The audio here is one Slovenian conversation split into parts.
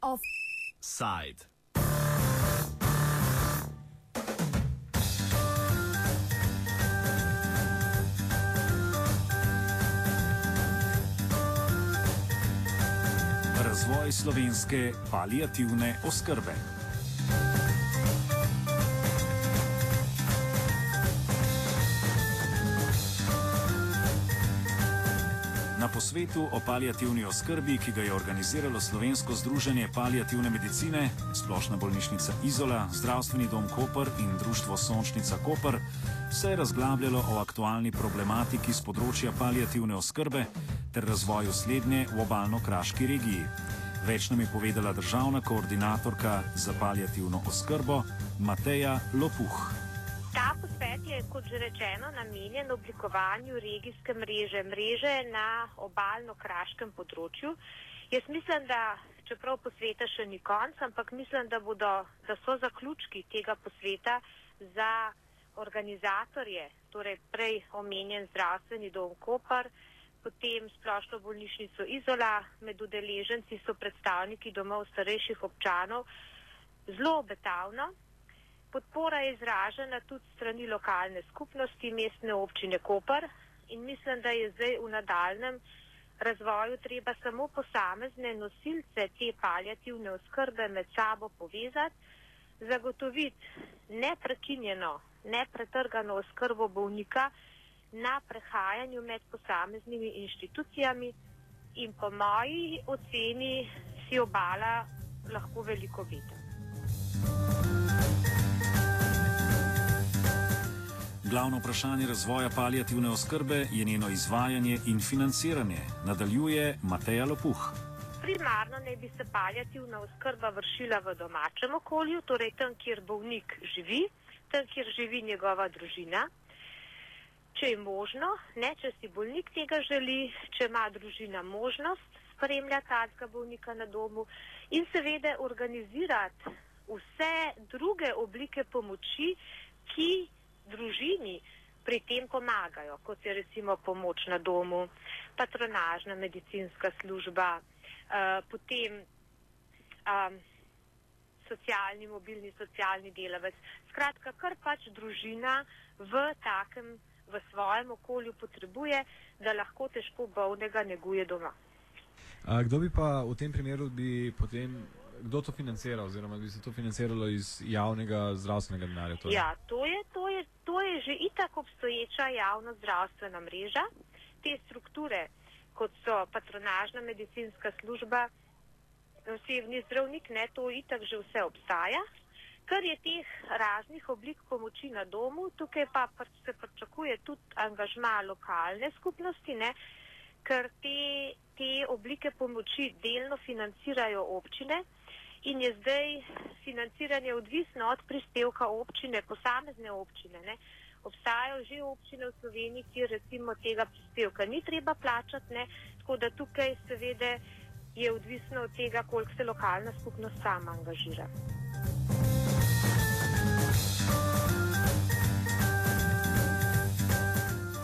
Offside. Razvoj slovenske palijativne oskrbe. Na posvetu o palijativni oskrbi, ki ga je organiziralo Slovensko združenje palijativne medicine, Splošna bolnišnica Izola, Zdravstveni dom Koper in Društvo Sončnica Koper, se je razglabljalo o aktualni problematiki z področja palijativne oskrbe ter razvoju slednje v obalno-kraški regiji. Več nam je povedala državna koordinatorka za palijativno oskrbo Mateja Lopuh. Kot že rečeno, namenjen oblikovanju regijske mreže, mreže na obalno-kraškem področju. Jaz mislim, da čeprav posveta še ni konc, ampak mislim, da, bodo, da so zaključki tega posveta za organizatorje, torej prej omenjen zdravstveni dom Kopar, potem splošno bolnišnico Izola, med udeleženci so predstavniki domov starejših občanov, zelo obetavno. Podpora je izražena tudi strani lokalne skupnosti mestne občine Koper in mislim, da je zdaj v nadaljem razvoju treba samo posamezne nosilce te paljativne oskrbe med sabo povezati, zagotoviti neprekinjeno, nepretrgano oskrbo bolnika na prehajanju med posameznimi inštitucijami in po moji oceni si obala lahko veliko vidi. Glavno vprašanje razvoja palijativne oskrbe je njeno izvajanje in financiranje, nadaljuje Mateja Lopuh. Primarno naj bi se palijativna oskrba vršila v domačem okolju, torej tam, kjer bolnik živi, tam, kjer živi njegova družina. Če je možno, ne, če si bolnik tega želi, če ima družina možnost spremljati tega bolnika na domu in seveda organizirati vse druge oblike pomoči, ki družini pri tem pomagajo, kot je recimo pomoč na domu, patronažna medicinska služba, uh, potem um, socialni, mobilni socialni delavec. Skratka, kar pač družina v takem, v svojem okolju potrebuje, da lahko težko bolnega neguje doma. A kdo bi pa v tem primeru bi potem kdo to financira, oziroma bi se to financiralo iz javnega zdravstvenega denarja? Torej? Ja, to je, to, je, že itak obstoječa javna zdravstvena mreža. Te strukture, kot so patronažna medicinska služba, osebni zdravnik, ne, to itak že vse obstaja. Kar je teh raznih oblik pomoči na domu, tukaj pa se pričakuje tudi angažma lokalne skupnosti, ne, ker te, te oblike pomoči delno financirajo občine in je zdaj financiranje odvisno od prispevka občine, posamezne občine. Ne. Obstajajo že občine v Sloveniji, kjer recimo tega prispevka ni treba plačati, ne. tako da tukaj seveda je odvisno od tega, koliko se lokalna skupnost sama angažira.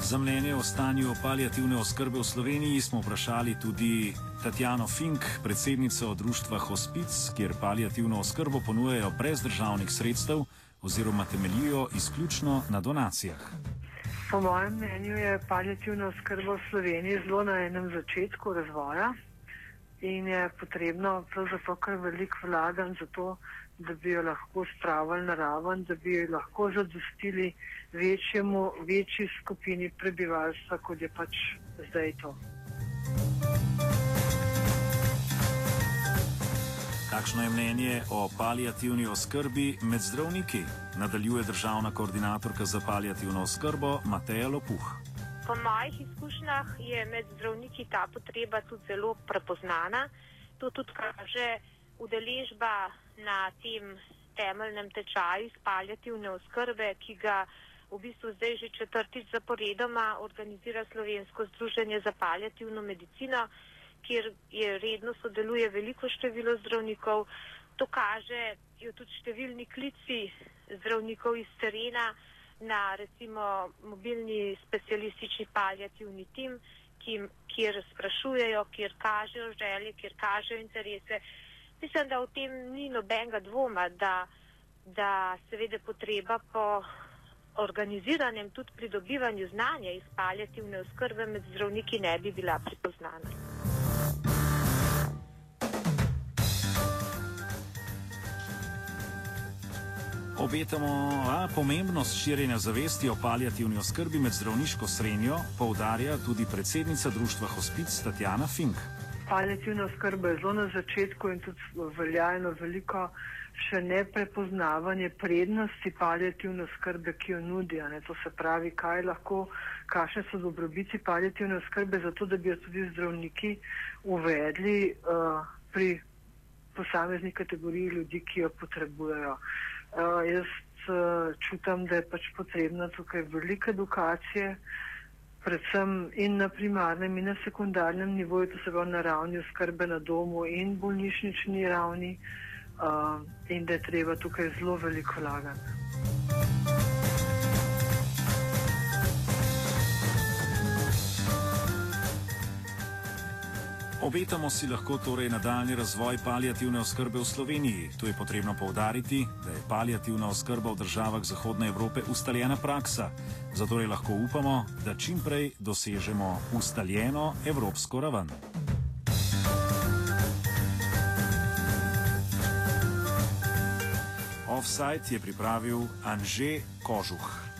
Za mnenje o stanju palijativne oskrbe v Sloveniji smo vprašali tudi Tatjano Fink, predsednico društva Hospic, kjer palijativno oskrbo ponujejo brez državnih sredstev oziroma temeljijo izključno na donacijah. Po mojem mnenju je palijativna oskrba v Sloveniji zelo na enem začetku razvoja in je potrebno pravzaprav kar veliko vlagan za to, da bi jo lahko spravili na raven, da bi jo lahko zadostili večjemu, večji skupini prebivalstva, kot je pač zdaj to. Kakšno je mnenje o palijativni oskrbi med zdravniki? Nadaljuje državna koordinatorka za palijativno oskrbo Mateja Lopuh. Po mojih izkušnjah je med zdravniki ta potreba tudi zelo prepoznana. To tudi kaže udeležba na tem temeljnem tečaju iz palijativne oskrbe, ki ga v bistvu zdaj že četrtič zaporedoma organizira Slovensko združenje za palijativno medicino kjer je redno sodeluje veliko število zdravnikov. To kaže tudi številni klici zdravnikov iz terena, na recimo mobilni specialistični paljativni tim, kjer sprašujejo, kjer kažejo želje, kjer kažejo interese. Mislim, da v tem ni nobenega dvoma, da, da seveda potreba po organiziranem tudi pridobivanju znanja iz paljativne oskrbe med zdravniki ne bi bila prepoznana. Obetamo a, pomembnost širjenja zavesti o paljativni oskrbi med zdravniško srenjo, poudarja tudi predsednica društva Hospic Tatjana Fink. Paljativna oskrba je zelo na začetku in tudi veljajno veliko še ne prepoznavanje prednosti paljativne oskrbe, ki jo nudijo. To se pravi, kaj lahko, kakšne so dobrobiti paljativne oskrbe, zato da bi jo tudi zdravniki uvedli uh, pri posamezni kategoriji ljudi, ki jo potrebujejo. Uh, jaz uh, čutam, da je pač potrebna tukaj velika edukacija, predvsem in na primarnem in na sekundarnem nivoju, to se pravi na ravni oskrbe na domu in bolnišnični ravni. Uh, in da je treba tukaj zelo veliko lagati. Obetamo si lahko torej nadaljni razvoj palijativne oskrbe v Sloveniji. Tu je potrebno povdariti, da je palijativna oskrba v državah Zahodne Evrope ustaljena praksa. Zato je lahko upamo, da čim prej dosežemo ustaljeno evropsko raven. Offside je pripravil Anže Kožuh.